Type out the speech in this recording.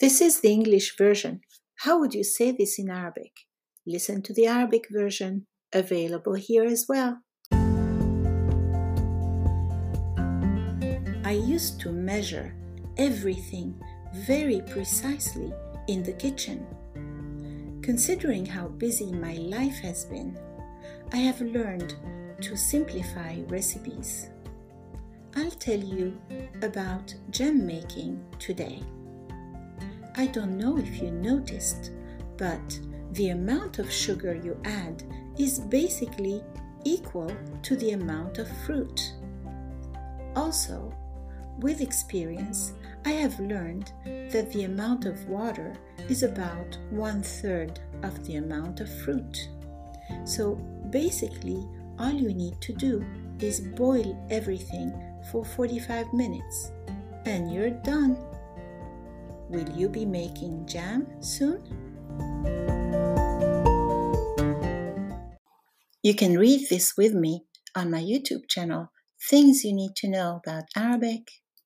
This is the English version. How would you say this in Arabic? Listen to the Arabic version, available here as well. I used to measure everything very precisely in the kitchen. Considering how busy my life has been, I have learned to simplify recipes. I'll tell you about jam making today. I don't know if you noticed, but the amount of sugar you add is basically equal to the amount of fruit. Also, with experience, I have learned that the amount of water is about one third of the amount of fruit. So basically, all you need to do is boil everything for 45 minutes and you're done. Will you be making jam soon? You can read this with me on my YouTube channel, Things You Need to Know About Arabic